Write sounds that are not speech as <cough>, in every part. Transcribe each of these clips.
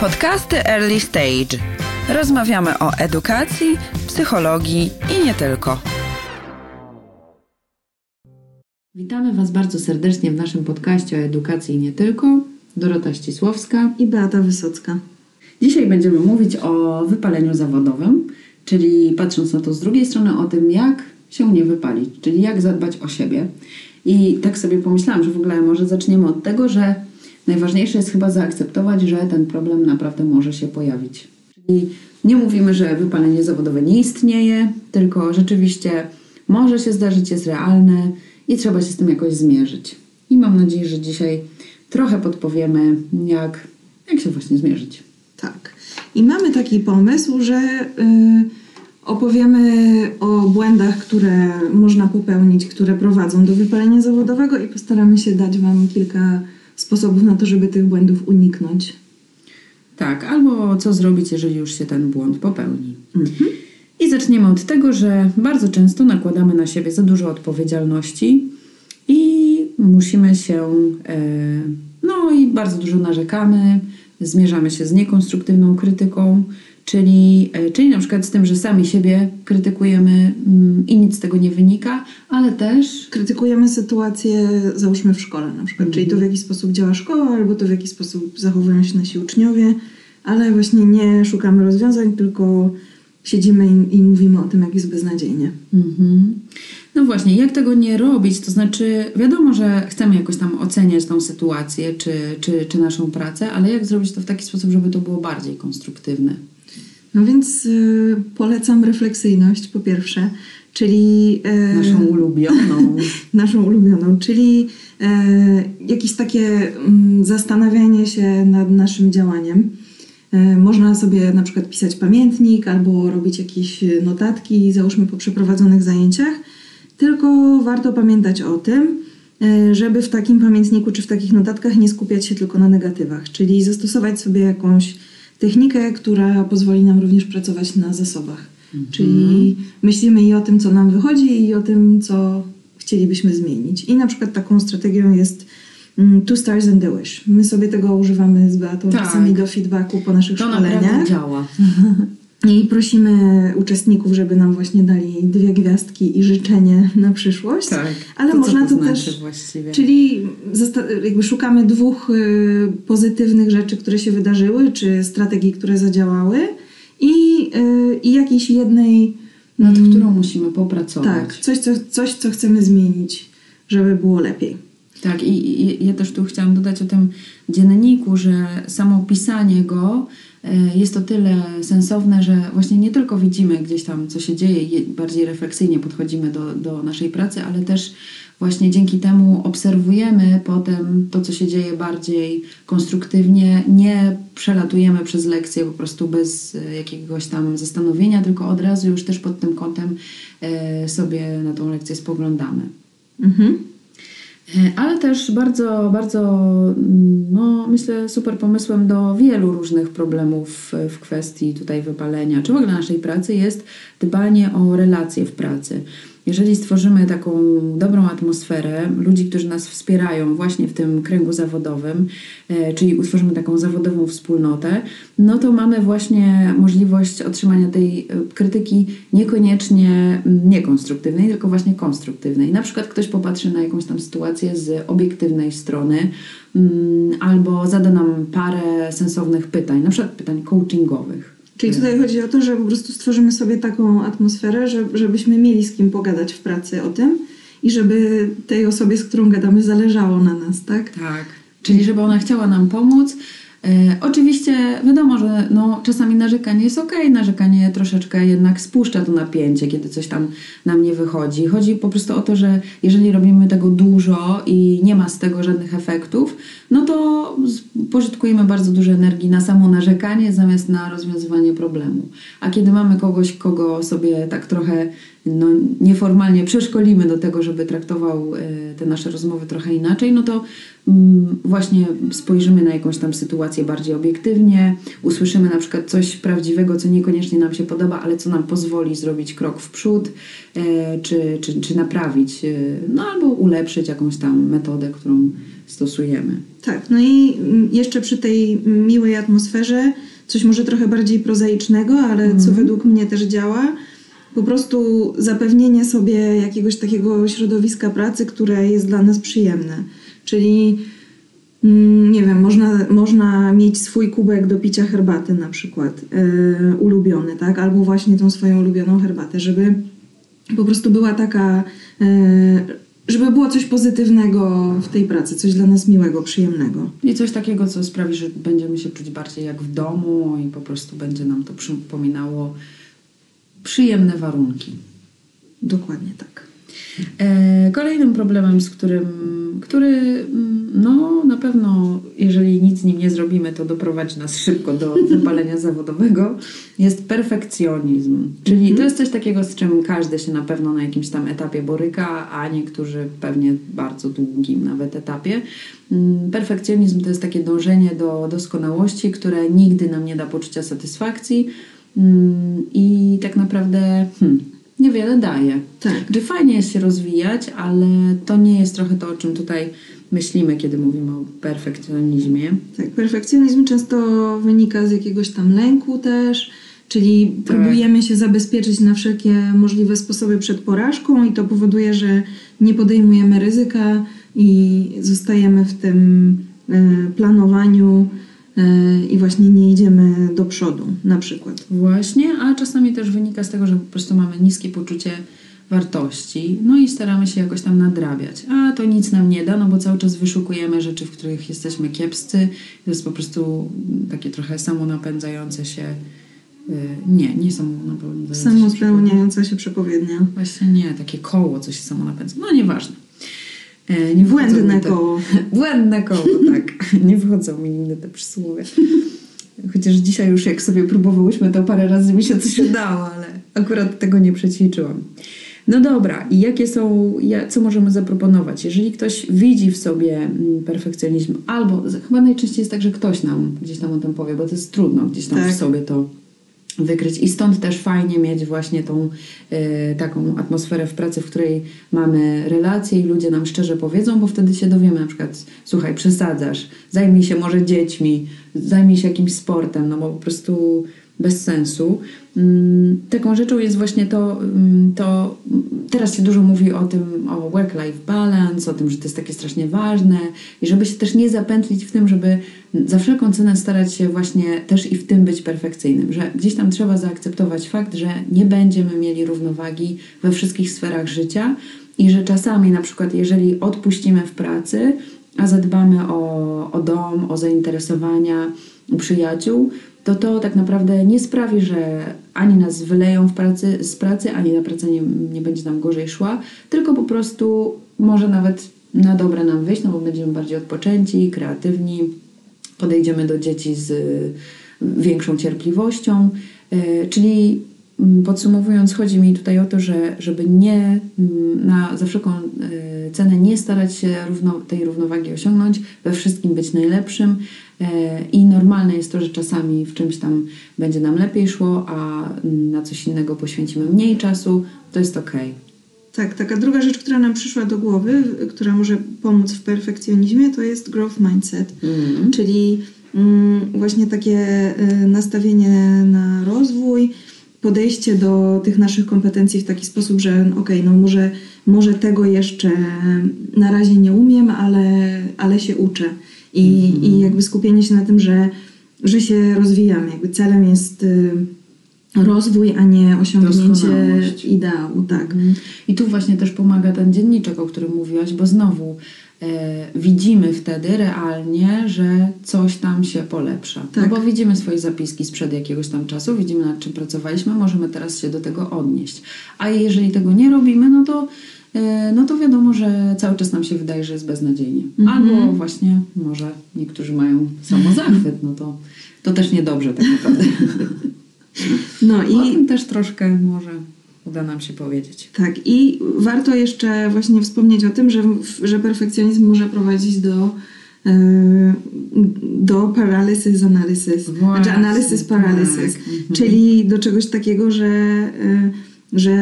Podcasty Early Stage. Rozmawiamy o edukacji, psychologii i nie tylko. Witamy Was bardzo serdecznie w naszym podcaście o edukacji i nie tylko. Dorota Ścisłowska i Beata Wysocka. Dzisiaj będziemy mówić o wypaleniu zawodowym, czyli patrząc na to z drugiej strony o tym, jak się nie wypalić, czyli jak zadbać o siebie. I tak sobie pomyślałam, że w ogóle może zaczniemy od tego, że najważniejsze jest chyba zaakceptować, że ten problem naprawdę może się pojawić. Czyli nie mówimy, że wypalenie zawodowe nie istnieje, tylko rzeczywiście może się zdarzyć, jest realne i trzeba się z tym jakoś zmierzyć. I mam nadzieję, że dzisiaj trochę podpowiemy, jak, jak się właśnie zmierzyć. Tak. I mamy taki pomysł, że yy, opowiemy o błędach, które można popełnić, które prowadzą do wypalenia zawodowego i postaramy się dać Wam kilka sposobów na to, żeby tych błędów uniknąć. Tak, albo co zrobić, jeżeli już się ten błąd popełni. Mhm. I zaczniemy od tego, że bardzo często nakładamy na siebie za dużo odpowiedzialności i musimy się, e, no i bardzo dużo narzekamy, zmierzamy się z niekonstruktywną krytyką, czyli, e, czyli na przykład z tym, że sami siebie krytykujemy mm, i nic z tego nie wynika, ale też krytykujemy sytuację, załóżmy w szkole na przykład, czyli to w jaki sposób działa szkoła, albo to w jaki sposób zachowują się nasi uczniowie, ale właśnie nie szukamy rozwiązań, tylko siedzimy i, i mówimy o tym, jak jest beznadziejnie. Mhm. No właśnie, jak tego nie robić? To znaczy, wiadomo, że chcemy jakoś tam oceniać tą sytuację czy, czy, czy naszą pracę, ale jak zrobić to w taki sposób, żeby to było bardziej konstruktywne? No więc y, polecam refleksyjność po pierwsze, czyli. Y, naszą ulubioną. <laughs> naszą ulubioną, czyli y, jakieś takie mm, zastanawianie się nad naszym działaniem. Y, można sobie na przykład pisać pamiętnik albo robić jakieś notatki, załóżmy po przeprowadzonych zajęciach. Tylko warto pamiętać o tym, żeby w takim pamiętniku czy w takich notatkach nie skupiać się tylko na negatywach, czyli zastosować sobie jakąś technikę, która pozwoli nam również pracować na zasobach. Mhm. Czyli myślimy i o tym, co nam wychodzi, i o tym, co chcielibyśmy zmienić. I na przykład taką strategią jest mm, Two Stars and the Wish. My sobie tego używamy z Beatą tak. czasami do feedbacku po naszych to szkoleniach. To działa. <laughs> I prosimy uczestników, żeby nam właśnie dali dwie gwiazdki i życzenie na przyszłość. Tak. Ale to można to, to znaczy też. Właściwie? Czyli jakby szukamy dwóch y, pozytywnych rzeczy, które się wydarzyły, czy strategii, które zadziałały, i, y, i jakiejś jednej. Nad mm, którą musimy popracować. Tak, coś co, coś, co chcemy zmienić, żeby było lepiej. Tak, i, i ja też tu chciałam dodać o tym dzienniku, że samo pisanie go jest to tyle sensowne, że właśnie nie tylko widzimy gdzieś tam, co się dzieje i bardziej refleksyjnie podchodzimy do, do naszej pracy, ale też właśnie dzięki temu obserwujemy potem to, co się dzieje bardziej konstruktywnie, nie przelatujemy przez lekcję po prostu bez e, jakiegoś tam zastanowienia, tylko od razu już też pod tym kątem e, sobie na tą lekcję spoglądamy. Mhm. E, ale też bardzo, bardzo, mm, no, myślę, super pomysłem do wielu różnych problemów w kwestii tutaj wypalenia, czy w ogóle naszej pracy jest dbanie o relacje w pracy. Jeżeli stworzymy taką dobrą atmosferę, ludzi, którzy nas wspierają właśnie w tym kręgu zawodowym, e, czyli utworzymy taką zawodową wspólnotę, no to mamy właśnie możliwość otrzymania tej e, krytyki niekoniecznie niekonstruktywnej, tylko właśnie konstruktywnej. Na przykład ktoś popatrzy na jakąś tam sytuację z obiektywnej strony, albo zada nam parę sensownych pytań, na przykład pytań coachingowych. Czyli tutaj chodzi o to, że po prostu stworzymy sobie taką atmosferę, że, żebyśmy mieli z kim pogadać w pracy o tym i żeby tej osobie, z którą gadamy, zależało na nas, tak? Tak. Czyli żeby ona chciała nam pomóc, E, oczywiście wiadomo, że no, czasami narzekanie jest ok, narzekanie troszeczkę jednak spuszcza to napięcie, kiedy coś tam nam nie wychodzi. Chodzi po prostu o to, że jeżeli robimy tego dużo i nie ma z tego żadnych efektów, no to pożytkujemy bardzo dużo energii na samo narzekanie zamiast na rozwiązywanie problemu. A kiedy mamy kogoś, kogo sobie tak trochę no, nieformalnie przeszkolimy do tego, żeby traktował e, te nasze rozmowy trochę inaczej, no to mm, właśnie spojrzymy na jakąś tam sytuację bardziej obiektywnie, usłyszymy na przykład coś prawdziwego, co niekoniecznie nam się podoba, ale co nam pozwoli zrobić krok w przód, e, czy, czy, czy naprawić, e, no albo ulepszyć jakąś tam metodę, którą stosujemy. Tak, no i mm, jeszcze przy tej miłej atmosferze, coś może trochę bardziej prozaicznego, ale co według mnie też działa, po prostu zapewnienie sobie jakiegoś takiego środowiska pracy, które jest dla nas przyjemne. Czyli mm, nie wiem, można, można mieć swój kubek do picia herbaty na przykład, yy, ulubiony, tak? Albo właśnie tą swoją ulubioną herbatę, żeby po prostu była taka, yy, żeby było coś pozytywnego w tej pracy, coś dla nas miłego, przyjemnego. I coś takiego, co sprawi, że będziemy się czuć bardziej jak w domu i po prostu będzie nam to przypominało przyjemne warunki. Dokładnie tak. E, kolejnym problemem, z którym, który mm, no na pewno, jeżeli nic z nim nie zrobimy, to doprowadzi nas szybko do <laughs> wypalenia zawodowego, jest perfekcjonizm. Czyli to jest coś takiego, z czym każdy się na pewno na jakimś tam etapie boryka, a niektórzy pewnie bardzo długim nawet etapie. Mm, Perfekcjonizm to jest takie dążenie do doskonałości, które nigdy nam nie da poczucia satysfakcji i tak naprawdę hmm, niewiele daje. Tak. Że fajnie jest się rozwijać, ale to nie jest trochę to, o czym tutaj myślimy, kiedy mówimy o perfekcjonizmie. Tak, perfekcjonizm często wynika z jakiegoś tam lęku też, czyli Tak. próbujemy się zabezpieczyć na wszelkie możliwe sposoby przed porażką i to powoduje, że nie podejmujemy ryzyka i zostajemy w tym e, planowaniu i właśnie nie idziemy do przodu na przykład. Właśnie, a czasami też wynika z tego, że po prostu mamy niskie poczucie wartości, no i staramy się jakoś tam nadrabiać. A to nic nam nie da, no bo cały czas wyszukujemy rzeczy, w których jesteśmy kiepscy. To jest po prostu takie trochę samonapędzające się. y, Nie, nie samonapędzające. Samospełniająca się przepowiednia. Właśnie nie, takie koło, co się samo napędza. No nieważne. E, <laughs> <laughs> Nie wchodzą Błędne te- koło. Błędne koło, tak. Nie wychodzą mi nigdy te przysłowie. Chociaż dzisiaj już jak sobie próbowałyśmy, to parę razy mi się coś udało, ale akurat tego nie przećwiczyłam. No dobra, i jakie są, co możemy zaproponować? Jeżeli ktoś widzi w sobie mm, perfekcjonizm, albo chyba najczęściej jest tak, że ktoś nam gdzieś tam o tym powie, bo to jest trudno gdzieś tam Tak. w sobie to wykryć. I stąd też fajnie mieć właśnie tą e, taką atmosferę w pracy, w której mamy relacje i ludzie nam szczerze powiedzą, bo wtedy się dowiemy na przykład, słuchaj, przesadzasz, zajmij się może dziećmi, zajmij się jakimś sportem, no bo po prostu bez sensu. Mm, Taką rzeczą jest właśnie to, mm, to teraz się dużo mówi o tym, o work-life balance, o tym, że to jest takie strasznie ważne i żeby się też nie zapętlić w tym, żeby za wszelką cenę starać się właśnie też i w tym być perfekcyjnym, że gdzieś tam trzeba zaakceptować fakt, że nie będziemy mieli równowagi we wszystkich sferach życia i że czasami na przykład jeżeli odpuścimy w pracy, a zadbamy o, o dom, o zainteresowania, przyjaciół, to to tak naprawdę nie sprawi, że ani nas wyleją w pracy, z pracy, ani na pracę nie, nie będzie nam gorzej szła, tylko po prostu może nawet na dobre nam wyjść, no bo będziemy bardziej odpoczęci, kreatywni, podejdziemy do dzieci z y, większą cierpliwością. Y, Czyli podsumowując, chodzi mi tutaj o to, że żeby nie mm, na, za wszelką y, cenę nie starać się równo, tej równowagi osiągnąć, we wszystkim być najlepszym y, i normalne jest to, że czasami w czymś tam będzie nam lepiej szło, a mm, na coś innego poświęcimy mniej czasu, to jest okej. Tak, taka druga rzecz, która nam przyszła do głowy, która może pomóc w perfekcjonizmie, to jest growth mindset, Mhm. czyli mm, właśnie takie y, nastawienie na rozwój, podejście do tych naszych kompetencji w taki sposób, że no okej, no może, może tego jeszcze na razie nie umiem, ale, ale się uczę. I, I jakby skupienie się na tym, że, że się rozwijamy. Jakby celem jest y, rozwój, a nie osiągnięcie ideału. Tak. Mhm. I tu właśnie też pomaga ten dzienniczek, o którym mówiłaś, bo znowu widzimy wtedy realnie, że coś tam się polepsza. Tak. No bo widzimy swoje zapiski sprzed jakiegoś tam czasu, widzimy nad czym pracowaliśmy, możemy teraz się do tego odnieść. A jeżeli tego nie robimy, no to, e, no to wiadomo, że cały czas nam się wydaje, że jest beznadziejnie. Mhm. Albo właśnie może niektórzy mają samozachwyt, no to, to też niedobrze tak naprawdę. No I o tym też troszkę może uda nam się powiedzieć. Tak, i warto jeszcze właśnie wspomnieć o tym, że, że perfekcjonizm może prowadzić do, e, do paralysis analysis, znaczy Właśnie, analysis paralysis, tak, mhm. czyli do czegoś takiego, że, e, że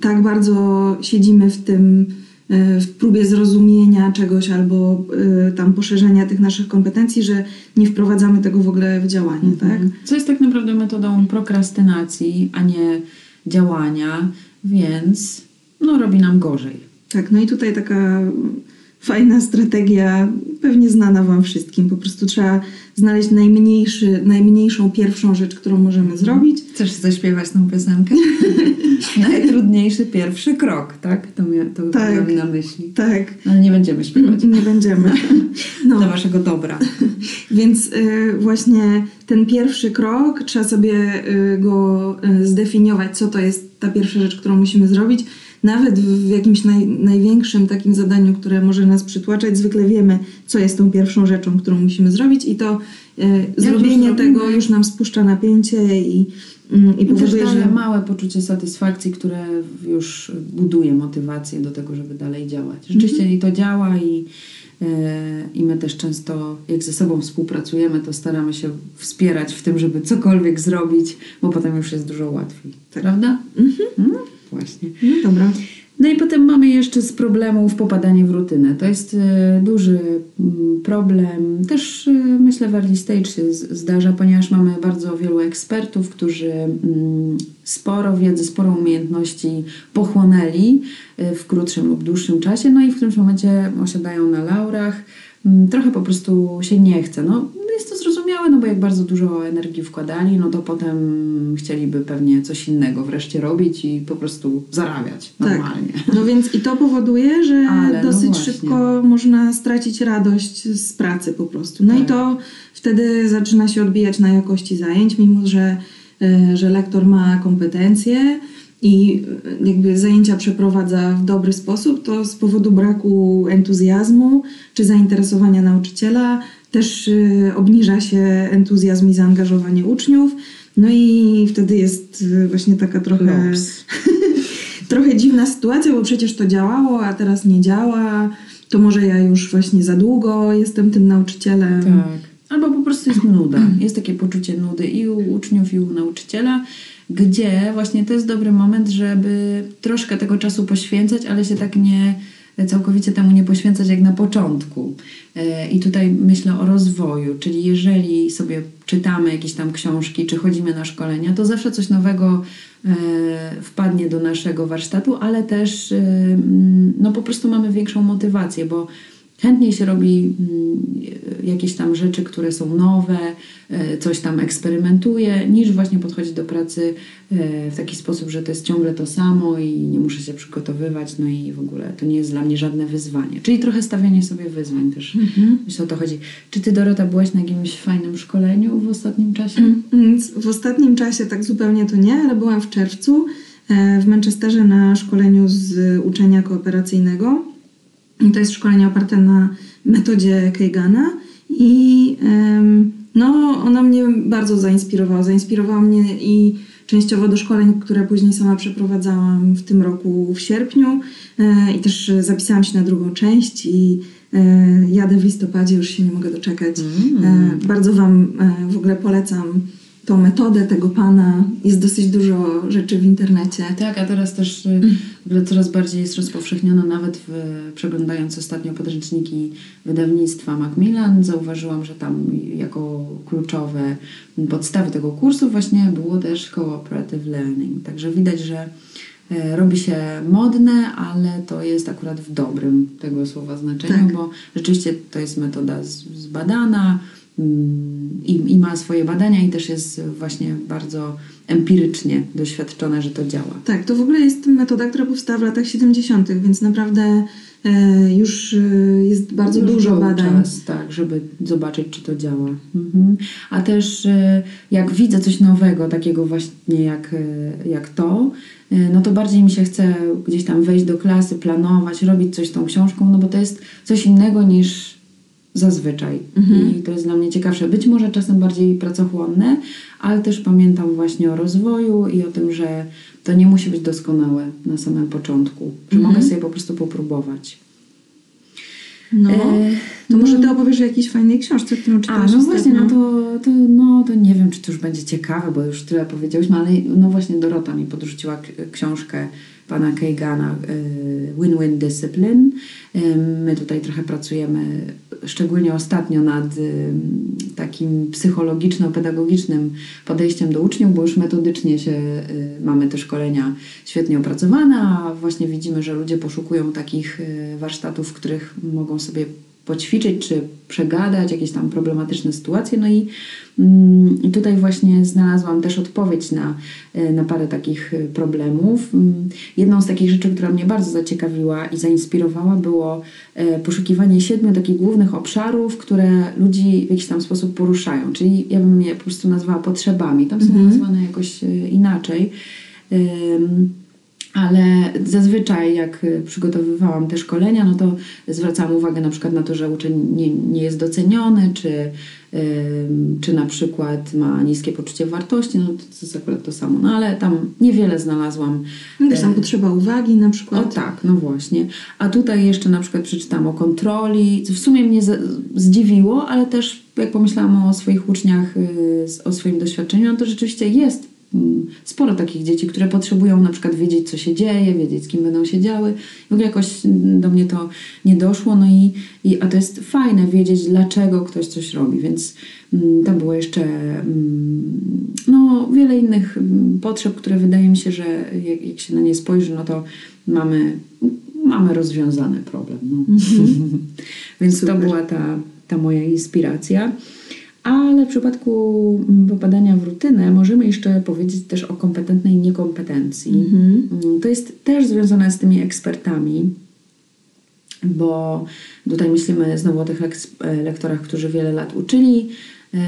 tak bardzo siedzimy w tym, e, w próbie zrozumienia czegoś albo tam poszerzenia tych naszych kompetencji, że nie wprowadzamy tego w ogóle w działanie, tak? Co jest tak naprawdę metodą prokrastynacji, a nie działania, więc no, robi nam gorzej. Tak, no i tutaj taka fajna strategia, pewnie znana Wam wszystkim. Po prostu trzeba znaleźć najmniejszy, najmniejszą pierwszą rzecz, którą możemy zrobić. Chcesz zaśpiewać tą piosenkę? <laughs> Najtrudniejszy pierwszy krok, tak? To, mia- to Tak. miałam na myśli. Tak, Ale nie będziemy śpiewać. nie będziemy. <laughs> No. Dla waszego dobra. <laughs> Więc y, właśnie ten pierwszy krok, trzeba sobie y, go y, zdefiniować, co to jest ta pierwsza rzecz, którą musimy zrobić. Nawet w, jakimś naj, największym takim zadaniu, które może nas przytłaczać, zwykle wiemy, co jest tą pierwszą rzeczą, którą musimy zrobić i to y, zrobienie już tego już nam spuszcza napięcie i, mm, i I też powoduje, że... małe poczucie satysfakcji, które już buduje motywację do tego, żeby dalej działać. Rzeczywiście i to działa i, e, i my też często, jak ze sobą współpracujemy, to staramy się wspierać w tym, żeby cokolwiek zrobić, bo potem już jest dużo łatwiej. Tak. Prawda? Mhm. Właśnie. No dobra. No i potem mamy jeszcze z problemów popadanie w rutynę. To jest e, duży mm, problem. Też e, myślę w early stage się z- zdarza, ponieważ mamy bardzo wielu ekspertów, którzy mm, sporo wiedzy, sporo umiejętności pochłonęli e, w krótszym lub dłuższym czasie, no i w którymś momencie osiadają na laurach. Mm, Trochę po prostu się nie chce. No, jest to zrozumiałe, no bo jak bardzo dużo energii wkładali, no to potem chcieliby pewnie coś innego wreszcie robić i po prostu zarabiać Tak. normalnie. No więc i to powoduje, że <laughs> Ale no dosyć właśnie. szybko można stracić radość z pracy po prostu. No i Tak. to wtedy zaczyna się odbijać na jakości zajęć, mimo że, e, że lektor ma kompetencje i e, jakby zajęcia przeprowadza w dobry sposób, to z powodu braku entuzjazmu czy zainteresowania nauczyciela też e, obniża się entuzjazm i zaangażowanie uczniów. No i wtedy jest e, właśnie taka trochę <laughs> trochę dziwna sytuacja, bo przecież to działało, a teraz nie działa. To może ja już właśnie za długo jestem tym nauczycielem. Tak. Albo po prostu jest nuda. <clears throat> Jest takie poczucie nudy i u uczniów, i u nauczyciela, gdzie właśnie to jest dobry moment, żeby troszkę tego czasu poświęcać, ale się tak nie całkowicie temu nie poświęcać jak na początku. E, I tutaj myślę o rozwoju, czyli jeżeli sobie czytamy jakieś tam książki, czy chodzimy na szkolenia, to zawsze coś nowego e, wpadnie do naszego warsztatu, ale też e, no po prostu mamy większą motywację, bo chętniej się robi mm, jakieś tam rzeczy, które są nowe, e, coś tam eksperymentuje, niż właśnie podchodzi do pracy e, w taki sposób, że to jest ciągle to samo i nie muszę się przygotowywać, no i w ogóle to nie jest dla mnie żadne wyzwanie. Czyli trochę stawianie sobie wyzwań też. Myślę, o to chodzi. Czy ty, Dorota, byłaś na jakimś fajnym szkoleniu w ostatnim czasie? Więc w ostatnim czasie tak zupełnie to nie, ale byłam w czerwcu e, w Manchesterze na szkoleniu z uczenia kooperacyjnego. To jest szkolenie oparte na metodzie Keigana i no, ona mnie bardzo zainspirowała. Zainspirowała mnie i częściowo do szkoleń, które później sama przeprowadzałam w tym roku w sierpniu e, i też zapisałam się na drugą część i e, jadę w listopadzie, już się nie mogę doczekać. E, bardzo Wam w ogóle polecam tą metodę tego pana. Jest dosyć dużo rzeczy w internecie. Tak, a teraz też y, w ogóle coraz bardziej jest rozpowszechniona, nawet w, przeglądając ostatnio podręczniki wydawnictwa Macmillan, zauważyłam, że tam jako kluczowe podstawy tego kursu właśnie było też cooperative learning. Także widać, że e, robi się modne, ale to jest akurat w dobrym tego słowa znaczeniu, Tak. bo rzeczywiście to jest metoda zbadana mm, i, i ma swoje badania i też jest właśnie bardzo empirycznie doświadczone, że to działa. Tak, to w ogóle jest metoda, która powstała w latach 70., więc naprawdę e, już e, jest bardzo Już dużo badań. Czas, tak, żeby zobaczyć, czy to działa. Mhm. A też e, jak widzę coś nowego, takiego właśnie jak, e, jak to, e, no to bardziej mi się chce gdzieś tam wejść do klasy, planować, robić coś z tą książką, no bo to jest coś innego niż zazwyczaj. I to jest dla mnie ciekawsze. Być może czasem bardziej pracochłonne, ale też pamiętam właśnie o rozwoju i o tym, że to nie musi być doskonałe na samym początku, że mogę sobie po prostu popróbować. No, E, to może ty opowiesz o jakiejś fajnej książce, którą A, czytałaś no właśnie, no to, to, no to nie wiem, czy to już będzie ciekawe, bo już tyle powiedziałyśmy, ale no właśnie Dorota mi podrzuciła książkę pana Keigana y, Win-Win Discipline. My tutaj trochę pracujemy, szczególnie ostatnio, nad takim psychologiczno-pedagogicznym podejściem do uczniów, bo już metodycznie się y, mamy te szkolenia świetnie opracowane, a właśnie widzimy, że ludzie poszukują takich y, warsztatów, w których mogą sobie poćwiczyć czy przegadać jakieś tam problematyczne sytuacje. No i, mm, tutaj właśnie znalazłam też odpowiedź na, e, na parę takich e, problemów. Mm, Jedną z takich rzeczy, która mnie bardzo zaciekawiła i zainspirowała, było e, poszukiwanie siedmiu takich głównych obszarów, które ludzi w jakiś tam sposób poruszają. Czyli ja bym je po prostu nazwała potrzebami. Tam są Mhm. nazwane jakoś inaczej. Ale zazwyczaj, jak y, przygotowywałam te szkolenia, no to zwracałam uwagę na przykład na to, że uczeń nie, nie jest doceniony, czy, ym, czy na przykład ma niskie poczucie wartości, no to, to jest akurat to samo. No ale tam niewiele znalazłam. Jakaś tam e, potrzeba uwagi na o przykład. tak, no właśnie. A tutaj jeszcze na przykład przeczytałam o kontroli, co w sumie mnie zdziwiło, ale też jak pomyślałam o swoich uczniach, y, o swoim doświadczeniu, no to rzeczywiście jest sporo takich dzieci, które potrzebują na przykład wiedzieć, co się dzieje, wiedzieć, z kim będą się działy. W ogóle jakoś mm, do mnie to nie doszło, no i, i a to jest fajne wiedzieć, dlaczego ktoś coś robi, więc mm, tam było jeszcze mm, no, wiele innych mm, potrzeb, które wydaje mi się, że jak, jak się na nie spojrzy, no to mamy, mamy rozwiązany problem. No. <laughs> Więc Super. to była ta, ta moja inspiracja. Ale w przypadku mm, popadania w rutynę możemy jeszcze powiedzieć też o kompetentnej niekompetencji. Mhm. Mm, To jest też związane z tymi ekspertami, bo tutaj myślimy znowu o tych e, lektorach, którzy wiele lat uczyli. e,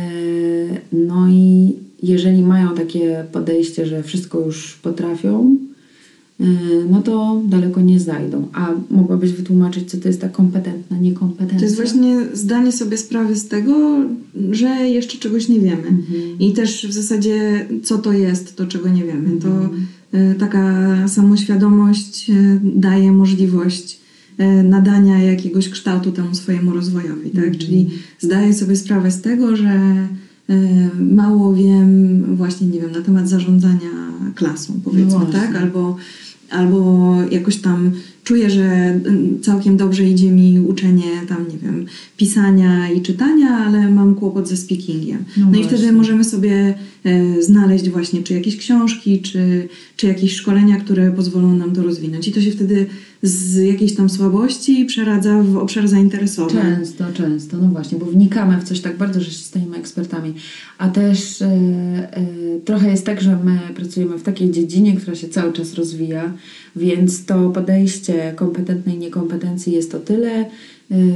No i jeżeli mają takie podejście, że wszystko już potrafią, no to daleko nie zajdą. A mogłabyś wytłumaczyć, co to jest ta kompetentna niekompetencja? To jest właśnie zdanie sobie sprawy z tego, że jeszcze czegoś nie wiemy. Mhm. I też w zasadzie, co to jest, to czego nie wiemy. To Mhm. e, taka samoświadomość e, daje możliwość nadania jakiegoś kształtu temu swojemu rozwojowi. Tak? Mhm. Czyli zdaję sobie sprawę z tego, że mało wiem właśnie, nie wiem, na temat zarządzania klasą, powiedzmy, No tak? Albo, albo jakoś tam czuję, że mm, całkiem dobrze idzie mi uczenie tam, nie wiem, pisania i czytania, ale mam kłopot ze speakingiem. No No, i wtedy możemy sobie e, znaleźć właśnie czy jakieś książki, czy, czy jakieś szkolenia, które pozwolą nam to rozwinąć. I to się wtedy z jakiejś tam słabości przeradza w obszar zainteresowań. Często, często, no właśnie, bo wnikamy w coś tak bardzo, że się stajemy ekspertami. A też e, e, trochę jest tak, że my pracujemy w takiej dziedzinie, która się cały czas rozwija, więc to podejście kompetentnej niekompetencji jest o tyle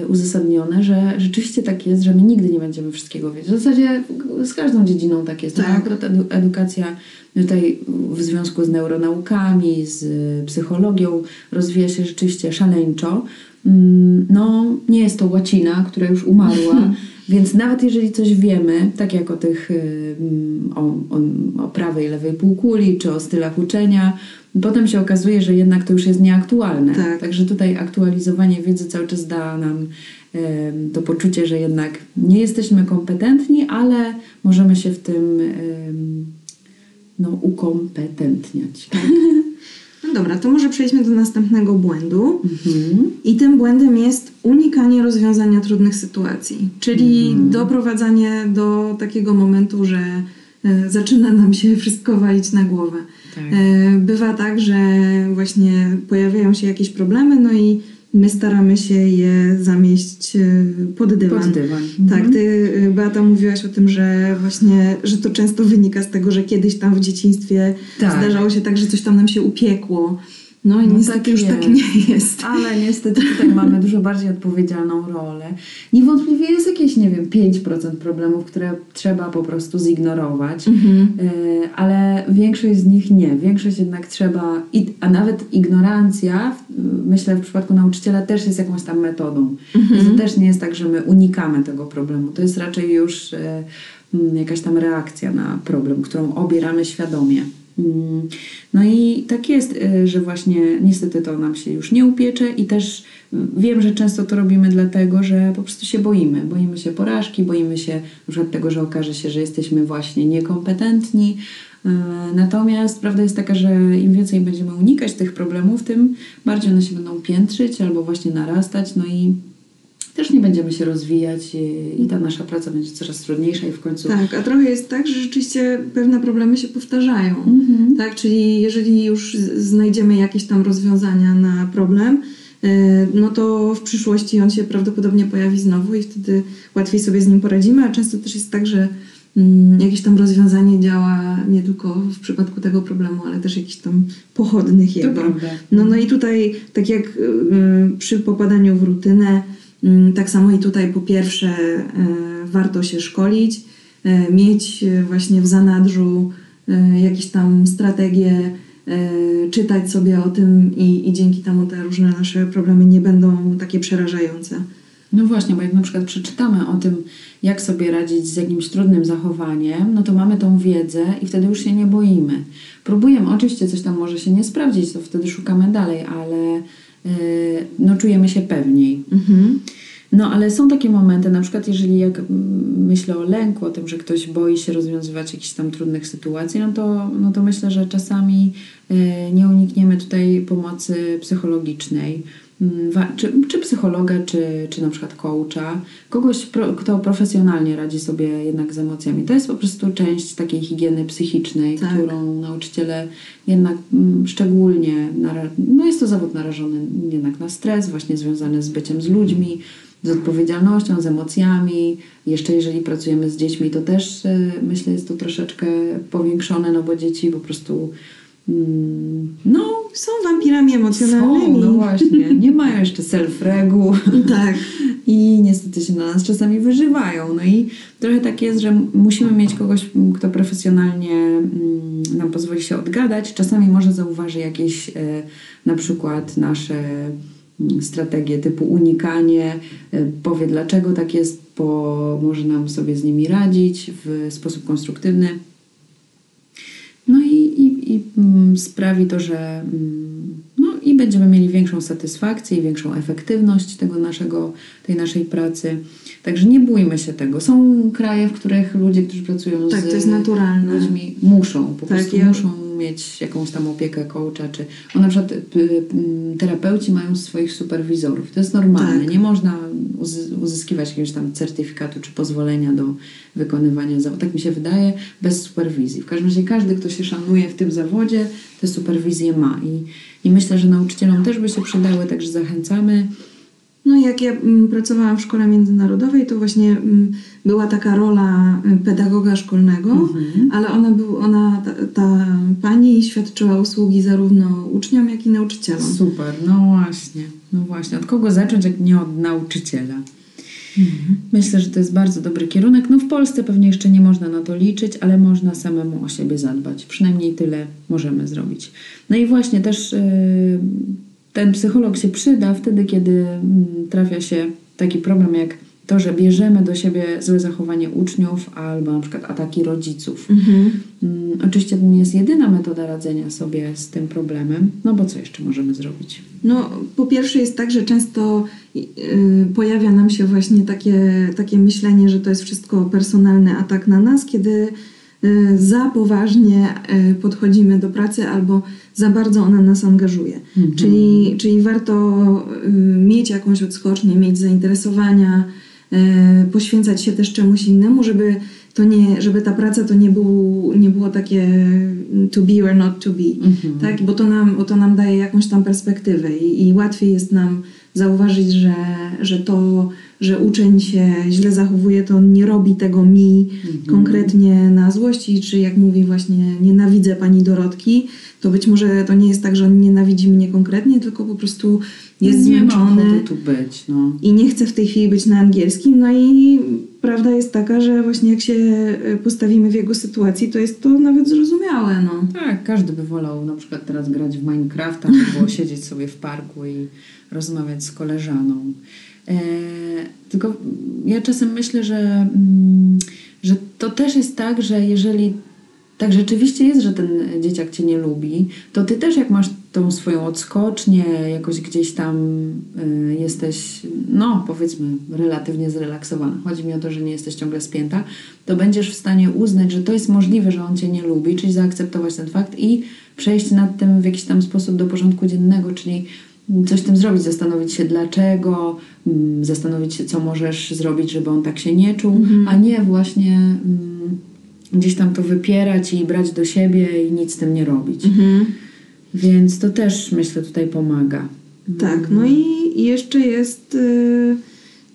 uzasadnione, że rzeczywiście tak jest, że my nigdy nie będziemy wszystkiego wiedzieć. W zasadzie z każdą dziedziną tak jest. Tak. Tak. Akurat edukacja tutaj w związku z neuronaukami, z psychologią rozwija się rzeczywiście szaleńczo. Mm, No, nie jest to łacina, która już umarła, <laughs> więc nawet jeżeli coś wiemy, tak jak o tych, y, mm, o, o, o prawej i lewej półkuli, czy o stylach uczenia, potem się okazuje, że jednak to już jest nieaktualne. Tak. Także tutaj aktualizowanie wiedzy cały czas da nam to poczucie, że jednak nie jesteśmy kompetentni, ale możemy się w tym no, ukompetentniać. No dobra, to może przejdźmy do następnego błędu. Mhm. I tym błędem jest unikanie rozwiązania trudnych sytuacji, czyli doprowadzanie do takiego momentu, że zaczyna nam się wszystko walić na głowę. Tak. E, bywa tak, że właśnie pojawiają się jakieś problemy, no i my staramy się je zamieść e, pod dywan. Pod dywan. Tak, Mhm. ty Beata mówiłaś o tym, że właśnie, że to często wynika z tego, że kiedyś tam w dzieciństwie Tak. zdarzało się tak, że coś tam nam się upiekło. No i No niestety tak już jest. tak nie jest. Ale niestety tutaj mamy <laughs> dużo bardziej odpowiedzialną rolę. Niewątpliwie jest jakieś, nie wiem, 5% problemów, które trzeba po prostu zignorować, Mhm. E, ale większość z nich nie. Większość jednak trzeba, a nawet ignorancja, myślę w przypadku nauczyciela też jest jakąś tam metodą. Mhm. To też nie jest tak, że my unikamy tego problemu. To jest raczej już e, jakaś tam reakcja na problem, którą obieramy świadomie. Mm, No i tak jest, y, że właśnie niestety to nam się już nie upiecze i też y, wiem, że często to robimy dlatego, że po prostu się boimy. Boimy się porażki, boimy się na tego, że okaże się, że jesteśmy właśnie niekompetentni. Y, Natomiast prawda jest taka, że im więcej będziemy unikać tych problemów, tym bardziej one się będą piętrzyć albo właśnie narastać, no i też nie będziemy się rozwijać i, i ta nasza praca będzie coraz trudniejsza i w końcu... Tak, a trochę jest tak, że rzeczywiście pewne problemy się powtarzają. Mhm. Tak, czyli jeżeli już znajdziemy jakieś tam rozwiązania na problem, e, no to w przyszłości on się prawdopodobnie pojawi znowu i wtedy łatwiej sobie z nim poradzimy, a często też jest tak, że mm, jakieś tam rozwiązanie działa nie tylko w przypadku tego problemu, ale też jakichś tam pochodnych jego. No, no i tutaj, tak jak y, przy popadaniu w rutynę, y, tak samo i tutaj po pierwsze y, warto się szkolić, y, mieć y, właśnie w zanadrzu jakieś tam strategie, czytać sobie o tym i, i dzięki temu te różne nasze problemy nie będą takie przerażające. No właśnie, bo jak na przykład przeczytamy o tym, jak sobie radzić z jakimś trudnym zachowaniem, no to mamy tą wiedzę i wtedy już się nie boimy. Próbujemy, oczywiście coś tam może się nie sprawdzić, to wtedy szukamy dalej, ale no czujemy się pewniej. Mhm. No ale są takie momenty, na przykład jeżeli jak mm, myślę o lęku, o tym, że ktoś boi się rozwiązywać jakichś tam trudnych sytuacji, no to, no to myślę, że czasami e, nie unikniemy tutaj pomocy psychologicznej. Mm, Czy, czy psychologa, czy, czy na przykład coacha, kogoś, kto profesjonalnie radzi sobie jednak z emocjami. To jest po prostu część takiej higieny psychicznej, Tak. którą nauczyciele jednak mm, szczególnie, no jest to zawód narażony jednak na stres, właśnie związany z byciem z ludźmi, z odpowiedzialnością, z emocjami. Jeszcze jeżeli pracujemy z dziećmi, to też e, myślę jest to troszeczkę powiększone, no bo dzieci po prostu no Są wampirami emocjonalnymi. są, no właśnie, nie mają jeszcze self-regu Tak. i niestety się na nas czasami wyżywają. No i trochę tak jest, że musimy mieć kogoś, kto profesjonalnie mm, nam pozwoli się odgadać. Czasami może zauważy jakieś e, na przykład nasze mm, strategie typu unikanie, e, powie dlaczego tak jest, bo może nam sobie z nimi radzić w sposób konstruktywny. No i, i, i mm, sprawi to, że mm, no i będziemy mieli większą satysfakcję i większą efektywność tego naszego, tej naszej pracy. Także nie bójmy się tego. Są kraje, w których ludzie, którzy pracują Tak, z to jest naturalne. ludźmi, muszą, po Tak, prostu ja- muszą mieć jakąś tam opiekę coacha, czy na przykład y, y, terapeuci mają swoich superwizorów. To jest normalne. Tak. Nie można uzys- uzyskiwać jakiegoś tam certyfikatu czy pozwolenia do wykonywania zawodu. Tak mi się wydaje, bez superwizji. W każdym razie każdy, kto się szanuje w tym zawodzie, tę superwizję ma. I, i myślę, że nauczycielom też by się przydały, także zachęcamy. No i jak ja mm, pracowałam w szkole międzynarodowej, to właśnie mm, była taka rola y, pedagoga szkolnego, Mhm. ale ona, był, ona ta, ta pani świadczyła usługi zarówno uczniom, jak i nauczycielom. Super, no właśnie. No właśnie. Od kogo zacząć, jak nie od nauczyciela? Myślę, że to jest bardzo dobry kierunek. No w Polsce pewnie jeszcze nie można na to liczyć, ale można samemu o siebie zadbać. Przynajmniej tyle możemy zrobić. No i właśnie też yy, ten psycholog się przyda wtedy, kiedy mm, trafia się taki problem jak to, że bierzemy do siebie złe zachowanie uczniów albo na przykład ataki rodziców. Mhm. Mm, Oczywiście to nie jest jedyna metoda radzenia sobie z tym problemem, no bo co jeszcze możemy zrobić? No, po pierwsze jest tak, że często y, pojawia nam się właśnie takie, takie myślenie, że to jest wszystko personalny atak na nas, kiedy y, za poważnie y, podchodzimy do pracy albo za bardzo ona nas angażuje. Mhm. Czyli, czyli warto y, mieć jakąś odskocznię, mieć zainteresowania, poświęcać się też czemuś innemu, żeby to nie, żeby ta praca to nie, był, nie było takie to be or not to be, Mhm. tak? Bo to nam, bo to nam daje jakąś tam perspektywę i, i łatwiej jest nam zauważyć, że, że to, że uczeń się źle zachowuje, to on nie robi tego mi konkretnie na złości, czy jak mówi właśnie nienawidzę pani Dorotki, to być może to nie jest tak, że on nienawidzi mnie konkretnie, tylko po prostu jest nie ma zmęczony być, no. i nie chce w tej chwili być na angielskim. No i prawda jest taka, że właśnie jak się e, postawimy w jego sytuacji, to jest to nawet zrozumiałe. No. Tak, każdy by wolał na przykład teraz grać w Minecrafta albo <laughs> siedzieć sobie w parku i rozmawiać z koleżaną. E, tylko ja czasem myślę, że, mm, że to też jest tak, że jeżeli tak rzeczywiście jest, że ten dzieciak cię nie lubi, to ty też jak masz tą swoją odskocznię, jakoś gdzieś tam y, jesteś, no powiedzmy, relatywnie zrelaksowana. Chodzi mi o to, że nie jesteś ciągle spięta, to będziesz w stanie uznać, że to jest możliwe, że on cię nie lubi, czyli zaakceptować ten fakt i przejść nad tym w jakiś tam sposób do porządku dziennego, czyli coś z tym zrobić, zastanowić się dlaczego, mm, zastanowić się, co możesz zrobić, żeby on tak się nie czuł, a nie właśnie mm, gdzieś tam to wypierać i brać do siebie i nic z tym nie robić. Więc to też myślę tutaj pomaga. Tak, no i jeszcze jest y,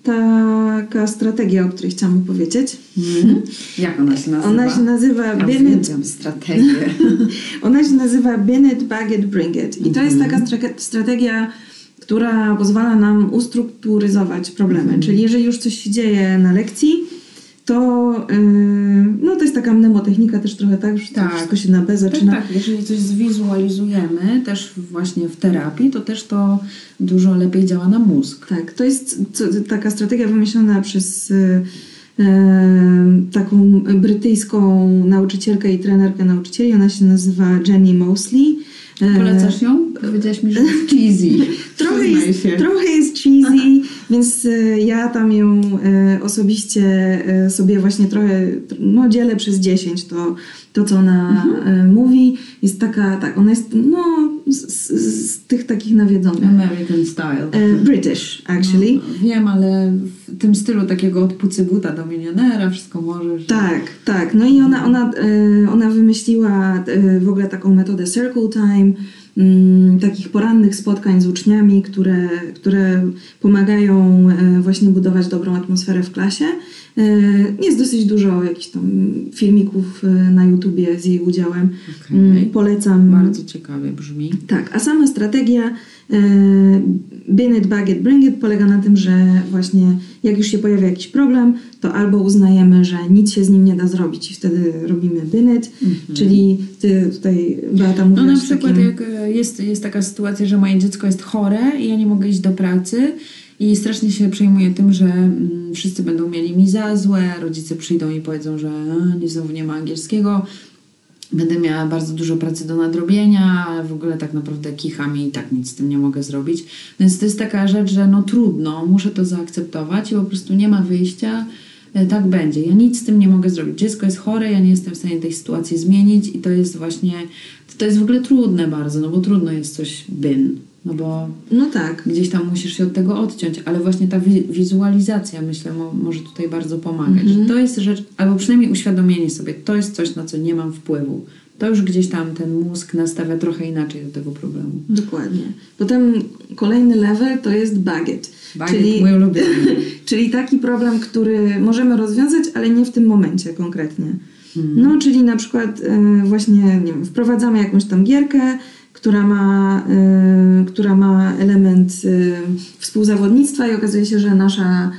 taka strategia, o której chciałam opowiedzieć. Mhm. Jak ona się nazywa? Ona się nazywa Ja Bennett strategię. <laughs> Ona się nazywa Bennett Baggett Bring It. I to jest taka stra- strategia, która pozwala nam ustrukturyzować problemy. Czyli jeżeli już coś się dzieje na lekcji, to, yy, no to jest taka mnemotechnika też trochę tak, że to Tak. wszystko się na B Tak, zaczyna. tak, jeżeli coś zwizualizujemy też właśnie w terapii, to też to dużo lepiej działa na mózg. Tak, to jest co, taka strategia wymyślona przez y, y, taką brytyjską nauczycielkę i trenerkę nauczycieli. Ona się nazywa Jenny Mosley. Polecasz ją? Powiedziałaś mi, że <laughs> jest cheesy. Trochę jest, trochę jest cheesy, <laughs> więc y, ja tam ją y, osobiście y, sobie właśnie trochę no, dzielę przez 10 to, to co ona Mhm. mówi. Jest taka, tak, ona jest no, z, z, tych takich nawiedzonych. American style. E, British, actually. No, wiem, ale w tym stylu takiego od pucybuta do milionera wszystko możesz. Tak, tak. No i ona, ona, ona wymyśliła w ogóle taką metodę Circle Time, takich porannych spotkań z uczniami, które, które pomagają e, właśnie budować dobrą atmosferę w klasie. E, Jest dosyć dużo jakichś tam filmików e, na YouTubie z jej udziałem. Okej. Mm, Polecam. Bardzo ciekawie brzmi. Tak, a sama strategia bin it, bag it, bring it polega na tym, że właśnie jak już się pojawia jakiś problem, to albo uznajemy, że nic się z nim nie da zrobić i wtedy robimy bin it, czyli ty tutaj Beata No mówiłaś na przykład takim... jak e, jest, jest taka sytuacja, że moje dziecko jest chore i ja nie mogę iść do pracy i strasznie się przejmuję tym, że mm, wszyscy będą mieli mi za złe, rodzice przyjdą i powiedzą, że a, nie, znowu nie ma angielskiego, będę miała bardzo dużo pracy do nadrobienia, ale w ogóle tak naprawdę kicham i tak nic z tym nie mogę zrobić. Więc to jest taka rzecz, że no trudno, muszę to zaakceptować i po prostu nie ma wyjścia, tak będzie. Ja nic z tym nie mogę zrobić. Dziecko jest chore, ja nie jestem w stanie tej sytuacji zmienić i to jest właśnie, to jest w ogóle trudne bardzo, no bo trudno jest coś bin, no bo No tak. gdzieś tam musisz się od tego odciąć, ale właśnie ta wi- wizualizacja, myślę, mo- może tutaj bardzo pomagać. Że to jest rzecz, albo przynajmniej uświadomienie sobie, to jest coś, na co nie mam wpływu. To już gdzieś tam ten mózg nastawia trochę inaczej do tego problemu. Dokładnie. Potem kolejny level to jest. Baget, czyli, mój ulubiony. <laughs> czyli taki problem, który możemy rozwiązać, ale nie w tym momencie konkretnie. Hmm. No, czyli na przykład y, właśnie, nie wiem, wprowadzamy jakąś tam gierkę, która ma, y, która ma element y, współzawodnictwa i okazuje się, że nasza,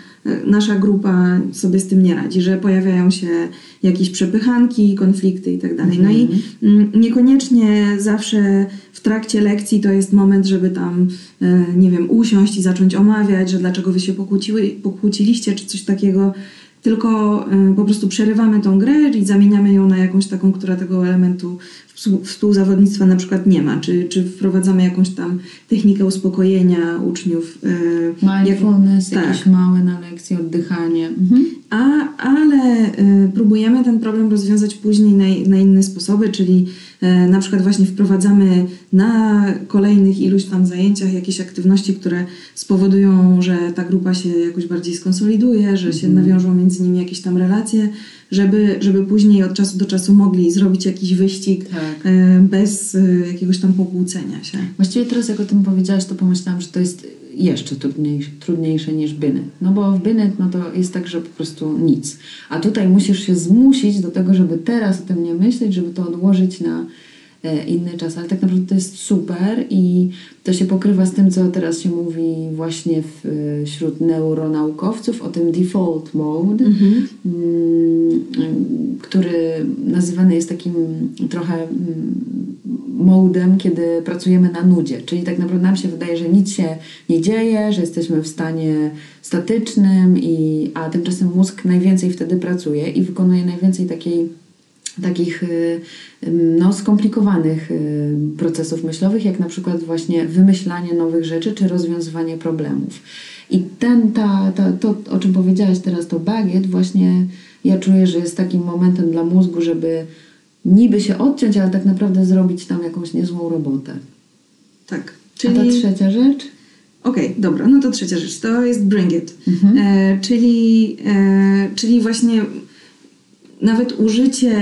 nasza grupa sobie z tym nie radzi, że pojawiają się jakieś przepychanki, konflikty i tak. No i mm, niekoniecznie zawsze w trakcie lekcji to jest moment, żeby tam, e, nie wiem, usiąść i zacząć omawiać, że dlaczego wy się pokłóciły, pokłóciliście, czy coś takiego. Tylko e, po prostu przerywamy tą grę i zamieniamy ją na jakąś taką, która tego elementu współzawodnictwa na przykład nie ma. Czy, czy wprowadzamy jakąś tam technikę uspokojenia uczniów. e, jak- Mindfulness, tak. jakieś małe na lekcji, oddychanie. Mhm. a, ale y, próbujemy ten problem rozwiązać później na, na inne sposoby, czyli na przykład właśnie wprowadzamy na kolejnych iluś tam zajęciach jakieś aktywności, które spowodują, że ta grupa się jakoś bardziej skonsoliduje, że się nawiążą między nimi jakieś tam relacje, żeby, żeby później od czasu do czasu mogli zrobić jakiś wyścig Tak. y, bez y, jakiegoś tam pokłócenia się. Właściwie teraz jak o tym powiedziałaś, to pomyślałam, że to jest jeszcze trudniejsze, trudniejsze niż bynyt. No bo w bynyt no to jest tak, że po prostu nic. A tutaj musisz się zmusić do tego, żeby teraz o tym nie myśleć, żeby to odłożyć na inny czas. Ale tak naprawdę to jest super i to się pokrywa z tym, co teraz się mówi właśnie e, wśród neuronaukowców o tym default mode, mm, który nazywany jest takim trochę mm, modem, kiedy pracujemy na nudzie. Czyli tak naprawdę nam się wydaje, że nic się nie dzieje, że jesteśmy w stanie statycznym, i, a tymczasem mózg najwięcej wtedy pracuje i wykonuje najwięcej takiej takich y, no, skomplikowanych y, procesów myślowych, jak na przykład właśnie wymyślanie nowych rzeczy czy rozwiązywanie problemów. I ten, ta, ta, to, o czym powiedziałaś teraz, to bagiet, właśnie ja czuję, że jest takim momentem dla mózgu, żeby niby się odciąć, ale tak naprawdę zrobić tam jakąś niezłą robotę. Tak. A ta trzecia rzecz? Okej, dobra, no to trzecia rzecz, to jest bring it. Mhm. E, czyli, e, czyli właśnie nawet użycie,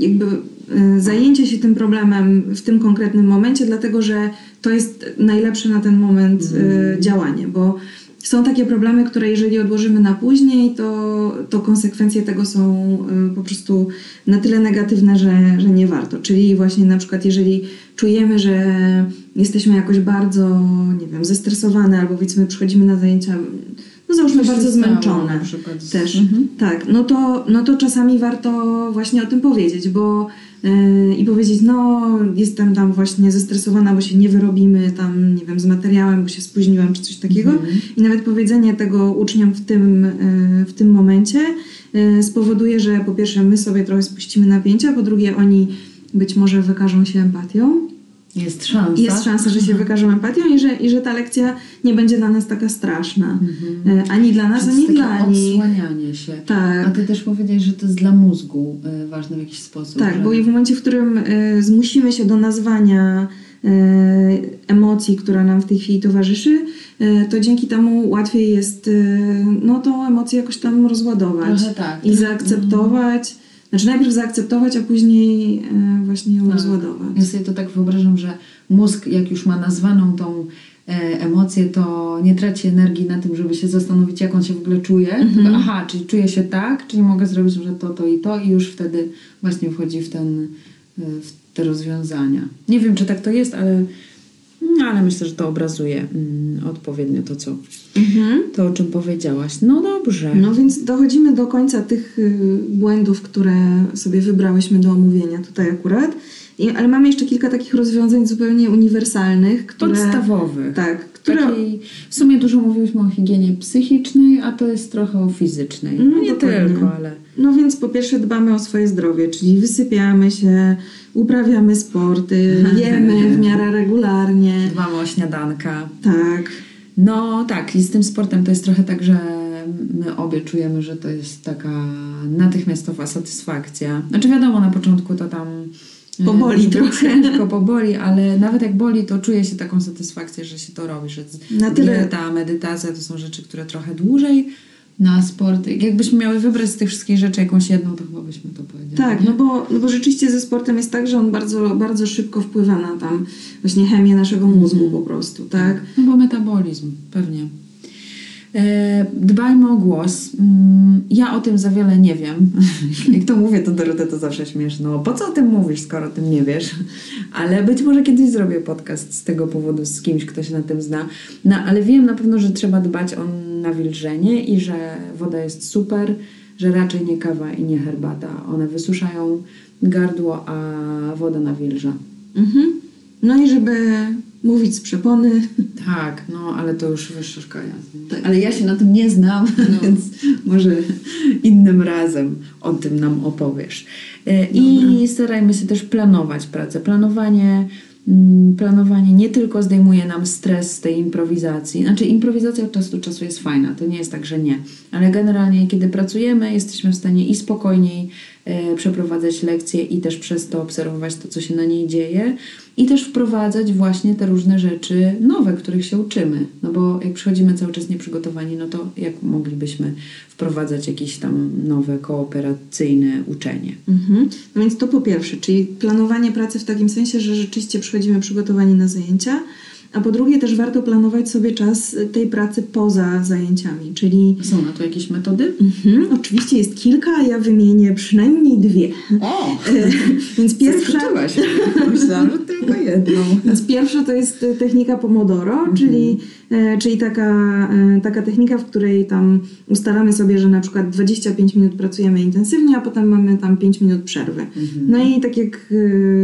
jakby e, zajęcie się tym problemem w tym konkretnym momencie, dlatego że to jest najlepsze na ten moment e, działanie, bo są takie problemy, które jeżeli odłożymy na później, to, to konsekwencje tego są e, po prostu na tyle negatywne, że, że nie warto. Czyli właśnie na przykład jeżeli czujemy, że jesteśmy jakoś bardzo, nie wiem, zestresowane albo powiedzmy przychodzimy na zajęcia, no załóżmy Coś bardzo zmęczone też. Mhm. Tak, no to, no to czasami warto właśnie o tym powiedzieć, bo yy, i powiedzieć, no jestem tam właśnie zestresowana, bo się nie wyrobimy tam, nie wiem, z materiałem, bo się spóźniłam czy coś takiego. Mhm. I nawet powiedzenie tego uczniom w tym, yy, w tym momencie yy, spowoduje, że po pierwsze my sobie trochę spuścimy napięcia, po drugie oni być może wykażą się empatią. Jest szansa. Jest szansa, że się wykażą empatią i że, i że ta lekcja nie będzie dla nas taka straszna. Mhm. Yy, Ani dla nas, ani dla nich. odsłanianie się. Tak. A ty też powiedziałeś, że to jest dla mózgu y, ważne w jakiś sposób. Tak, że... bo i w momencie, w którym y, zmusimy się do nazwania emocji, która nam w tej chwili towarzyszy, to dzięki temu łatwiej jest no, tą emocję jakoś tam rozładować tak. i zaakceptować. Znaczy najpierw zaakceptować, a później y, właśnie ją Tak. rozładować. Ja sobie to tak wyobrażam, że mózg, jak już ma nazwaną tą e, emocję, to nie traci energii na tym, żeby się zastanowić, jak on się w ogóle czuje. Mhm. Tylko, aha, czyli czuję się tak, czyli mogę zrobić że to, to i to i już wtedy właśnie wchodzi w, ten, e, w te rozwiązania. Nie wiem, czy tak to jest, ale, no, ale myślę, że to obrazuje mm, odpowiednio to, co, Mhm. to, o czym powiedziałaś. No dobrze. No więc dochodzimy do końca tych y, błędów, które sobie wybrałyśmy do omówienia tutaj akurat. I, ale mamy jeszcze kilka takich rozwiązań zupełnie uniwersalnych, które... Podstawowy. Tak, które... Takiej, w sumie dużo mówiłyśmy o higienie psychicznej, a to jest trochę o fizycznej. No, No, nie dokładnie. tylko, ale No więc po pierwsze dbamy o swoje zdrowie, czyli wysypiamy się, uprawiamy sporty, <laughs> jemy w miarę regularnie. dbamy o śniadanka. Tak. No tak, i z tym sportem to jest trochę tak, że my obie czujemy, że to jest taka natychmiastowa satysfakcja. Znaczy wiadomo, na początku to tam Poboli trochę. Ciężko <laughs> poboli, ale nawet jak boli, to czuje się taką satysfakcję, że się to robi, że Na tyle- dieta, medytacja to są rzeczy, które trochę dłużej na sport. Jakbyśmy miały wybrać z tych wszystkich rzeczy jakąś jedną, to chyba byśmy to powiedzieli. Tak, nie? no bo, no bo rzeczywiście ze sportem jest tak, że on bardzo, bardzo szybko wpływa na tam właśnie chemię naszego mózgu po prostu, tak? No bo metabolizm, pewnie. E, dbajmy o głos. Mm, Ja o tym za wiele nie wiem. <laughs> Jak to mówię, to Dorotę to zawsze śmieszno. No, po co o tym mówisz, skoro o tym nie wiesz? <laughs> Ale być może kiedyś zrobię podcast z tego powodu z kimś, kto się na tym zna. No, ale wiem na pewno, że trzeba dbać o nawilżenie i że woda jest super, że raczej nie kawa i nie herbata. One wysuszają gardło, a woda nawilża. Mhm. No i żeby mówić z przepony, Tak, no ale to już wyższa szkoła jazdy. Ale ja się na tym nie znam, <laughs> więc może innym razem o tym nam opowiesz. E, I starajmy się też planować pracę. Planowanie, mm, planowanie nie tylko zdejmuje nam stres z tej improwizacji. Znaczy improwizacja od czasu do czasu jest fajna, to nie jest tak, że nie. Ale generalnie kiedy pracujemy, jesteśmy w stanie i spokojniej przeprowadzać lekcje i też przez to obserwować to, co się na niej dzieje i też wprowadzać właśnie te różne rzeczy nowe, których się uczymy. No bo jak przychodzimy cały czas nieprzygotowani, no to jak moglibyśmy wprowadzać jakieś tam nowe kooperacyjne uczenie? Mhm. No więc to po pierwsze, czyli planowanie pracy w takim sensie, że rzeczywiście przychodzimy przygotowani na zajęcia, a po drugie też warto planować sobie czas tej pracy poza zajęciami, czyli Są na to jakieś metody? mhm, oczywiście jest kilka, a ja wymienię przynajmniej dwie. O! <laughs> Więc pierwsza. Myślałam, że tylko jedną. <laughs> Więc pierwsza to jest e, technika Pomodoro, czyli, e, czyli taka, taka technika, w której tam ustalamy sobie, że na przykład 25 minut pracujemy intensywnie, a potem mamy tam 5 minut przerwy. No i tak jak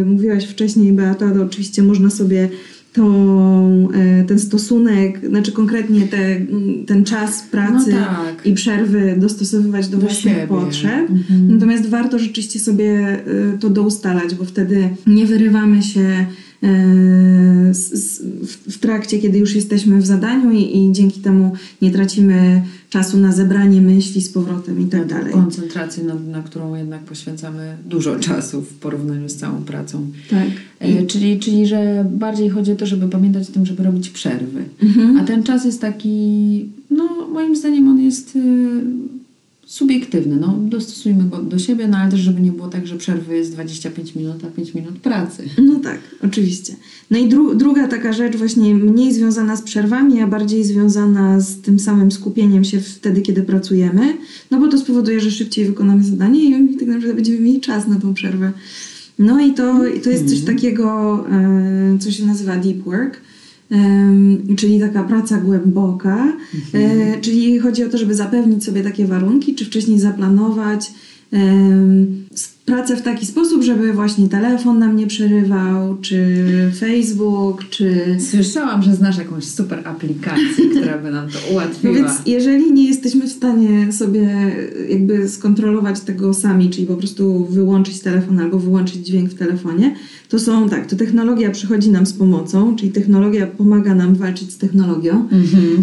mówiłaś wcześniej, Beata, to oczywiście można sobie tą, e, ten stosunek, znaczy konkretnie te, ten czas pracy No tak. i przerwy dostosowywać do, Do własnych siebie. potrzeb. Mhm. Natomiast warto rzeczywiście sobie e, to doustalać, bo wtedy nie wyrywamy się e, w trakcie, kiedy już jesteśmy w zadaniu i, i dzięki temu nie tracimy czasu na zebranie myśli z powrotem i tak dalej. Koncentrację, na, na którą jednak poświęcamy dużo czasu w porównaniu z całą pracą. Tak. E, czyli, czyli, że bardziej chodzi o to, żeby pamiętać o tym, żeby robić przerwy. Mhm. A ten czas jest taki, no moim zdaniem on jest y, subiektywny. No, dostosujmy go do siebie, no ale też żeby nie było tak, że przerwy jest 25 minut, a 5 minut pracy. No tak, oczywiście. No i dru- druga taka rzecz, właśnie mniej związana z przerwami, a bardziej związana z tym samym skupieniem się wtedy, kiedy pracujemy, no bo to spowoduje, że szybciej wykonamy zadanie i tak naprawdę będziemy mieli czas na tą przerwę. No i to, i to jest coś takiego, e, co się nazywa deep work. Czyli taka praca głęboka, e, czyli chodzi o to, żeby zapewnić sobie takie warunki, czy wcześniej zaplanować pracę w taki sposób, żeby właśnie telefon nam nie przerywał, czy Facebook, czy... Słyszałam, że znasz jakąś super aplikację, <laughs> która by nam to No ułatwiła. więc jeżeli nie jesteśmy w stanie sobie jakby skontrolować tego sami, czyli po prostu wyłączyć telefon albo wyłączyć dźwięk w telefonie, to są tak, to technologia przychodzi nam z pomocą, czyli technologia pomaga nam walczyć z technologią. Mhm.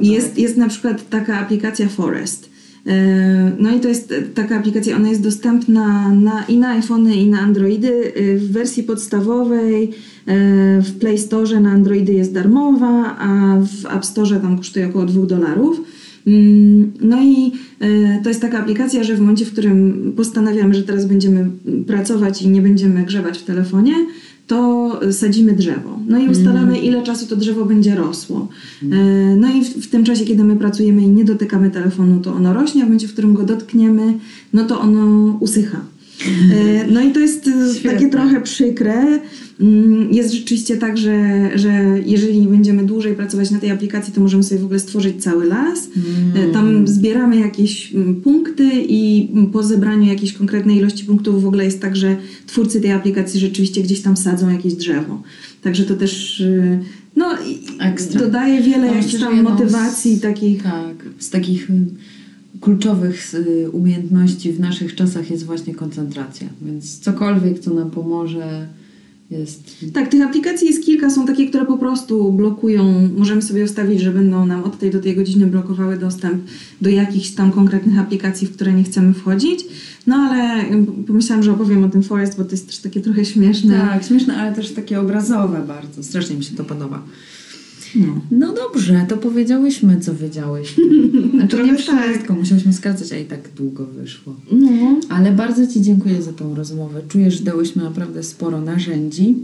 E, jest, tak. jest na przykład taka aplikacja Forest. No i to jest e, taka aplikacja, ona jest dostępna na, i na iPhony, i na Androidy. E, W wersji podstawowej e, w Play Store na Androidy jest darmowa, a w App Store tam kosztuje około 2 dolarów. Mm, No i to jest taka aplikacja, że w momencie, w którym postanawiamy, że teraz będziemy pracować i nie będziemy grzebać w telefonie, to sadzimy drzewo. No i ustalamy, ile czasu to drzewo będzie rosło. E, No i w, w tym czasie, kiedy my pracujemy i nie dotykamy telefonu, to ono rośnie, a w momencie, w którym go dotkniemy, no to ono usycha. E, No i to jest e, Świetne. takie trochę przykre. Mm, Jest rzeczywiście tak, że, że jeżeli będziemy dłużej pracować na tej aplikacji, to możemy sobie w ogóle stworzyć cały las. E, Tam zbieramy jakieś mm, punkty i mm, po zebraniu jakiejś konkretnej ilości punktów w ogóle jest tak, że twórcy tej aplikacji rzeczywiście gdzieś tam sadzą jakieś drzewo. Także to też no, Ekstra. dodaje wiele No, jakichś tam motywacji z- takich. Tak, z takich kluczowych y, umiejętności w naszych czasach jest właśnie koncentracja. Więc cokolwiek, co nam pomoże, jest. Tak, tych aplikacji jest kilka, są takie, które po prostu blokują, możemy sobie ustawić, że będą nam od tej do tej godziny blokowały dostęp do jakichś tam konkretnych aplikacji, w które nie chcemy wchodzić. No ale pomyślałam, że opowiem o tym Forest, bo to jest też takie trochę śmieszne. Tak, śmieszne, ale też takie obrazowe bardzo. Strasznie mi się to podoba. No. No dobrze, to powiedziałyśmy, co wiedziałyśmy. <laughs> Znaczy nie Trochę tak. wszystko, musiałyśmy skracać, a i tak długo wyszło. No. Ale bardzo Ci dziękuję za tą rozmowę. Czuję, że dałyśmy naprawdę sporo narzędzi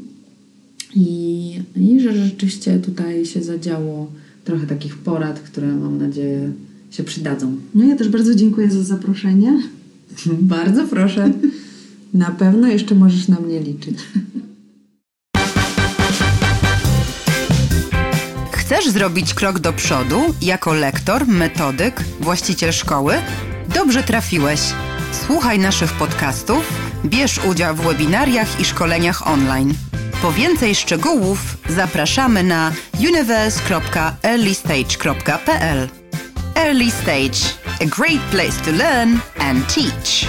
i, i że rzeczywiście tutaj się zadziało trochę takich porad, które mam nadzieję się przydadzą. no ja też bardzo dziękuję za zaproszenie. <laughs> bardzo proszę. Na pewno jeszcze możesz na mnie liczyć. <laughs> Chcesz zrobić krok do przodu jako lektor, metodyk, właściciel szkoły? Dobrze trafiłeś. Słuchaj naszych podcastów, bierz udział w webinariach i szkoleniach online. Po więcej szczegółów zapraszamy na universe.earlystage.pl. Early Stage, a great place to learn and teach.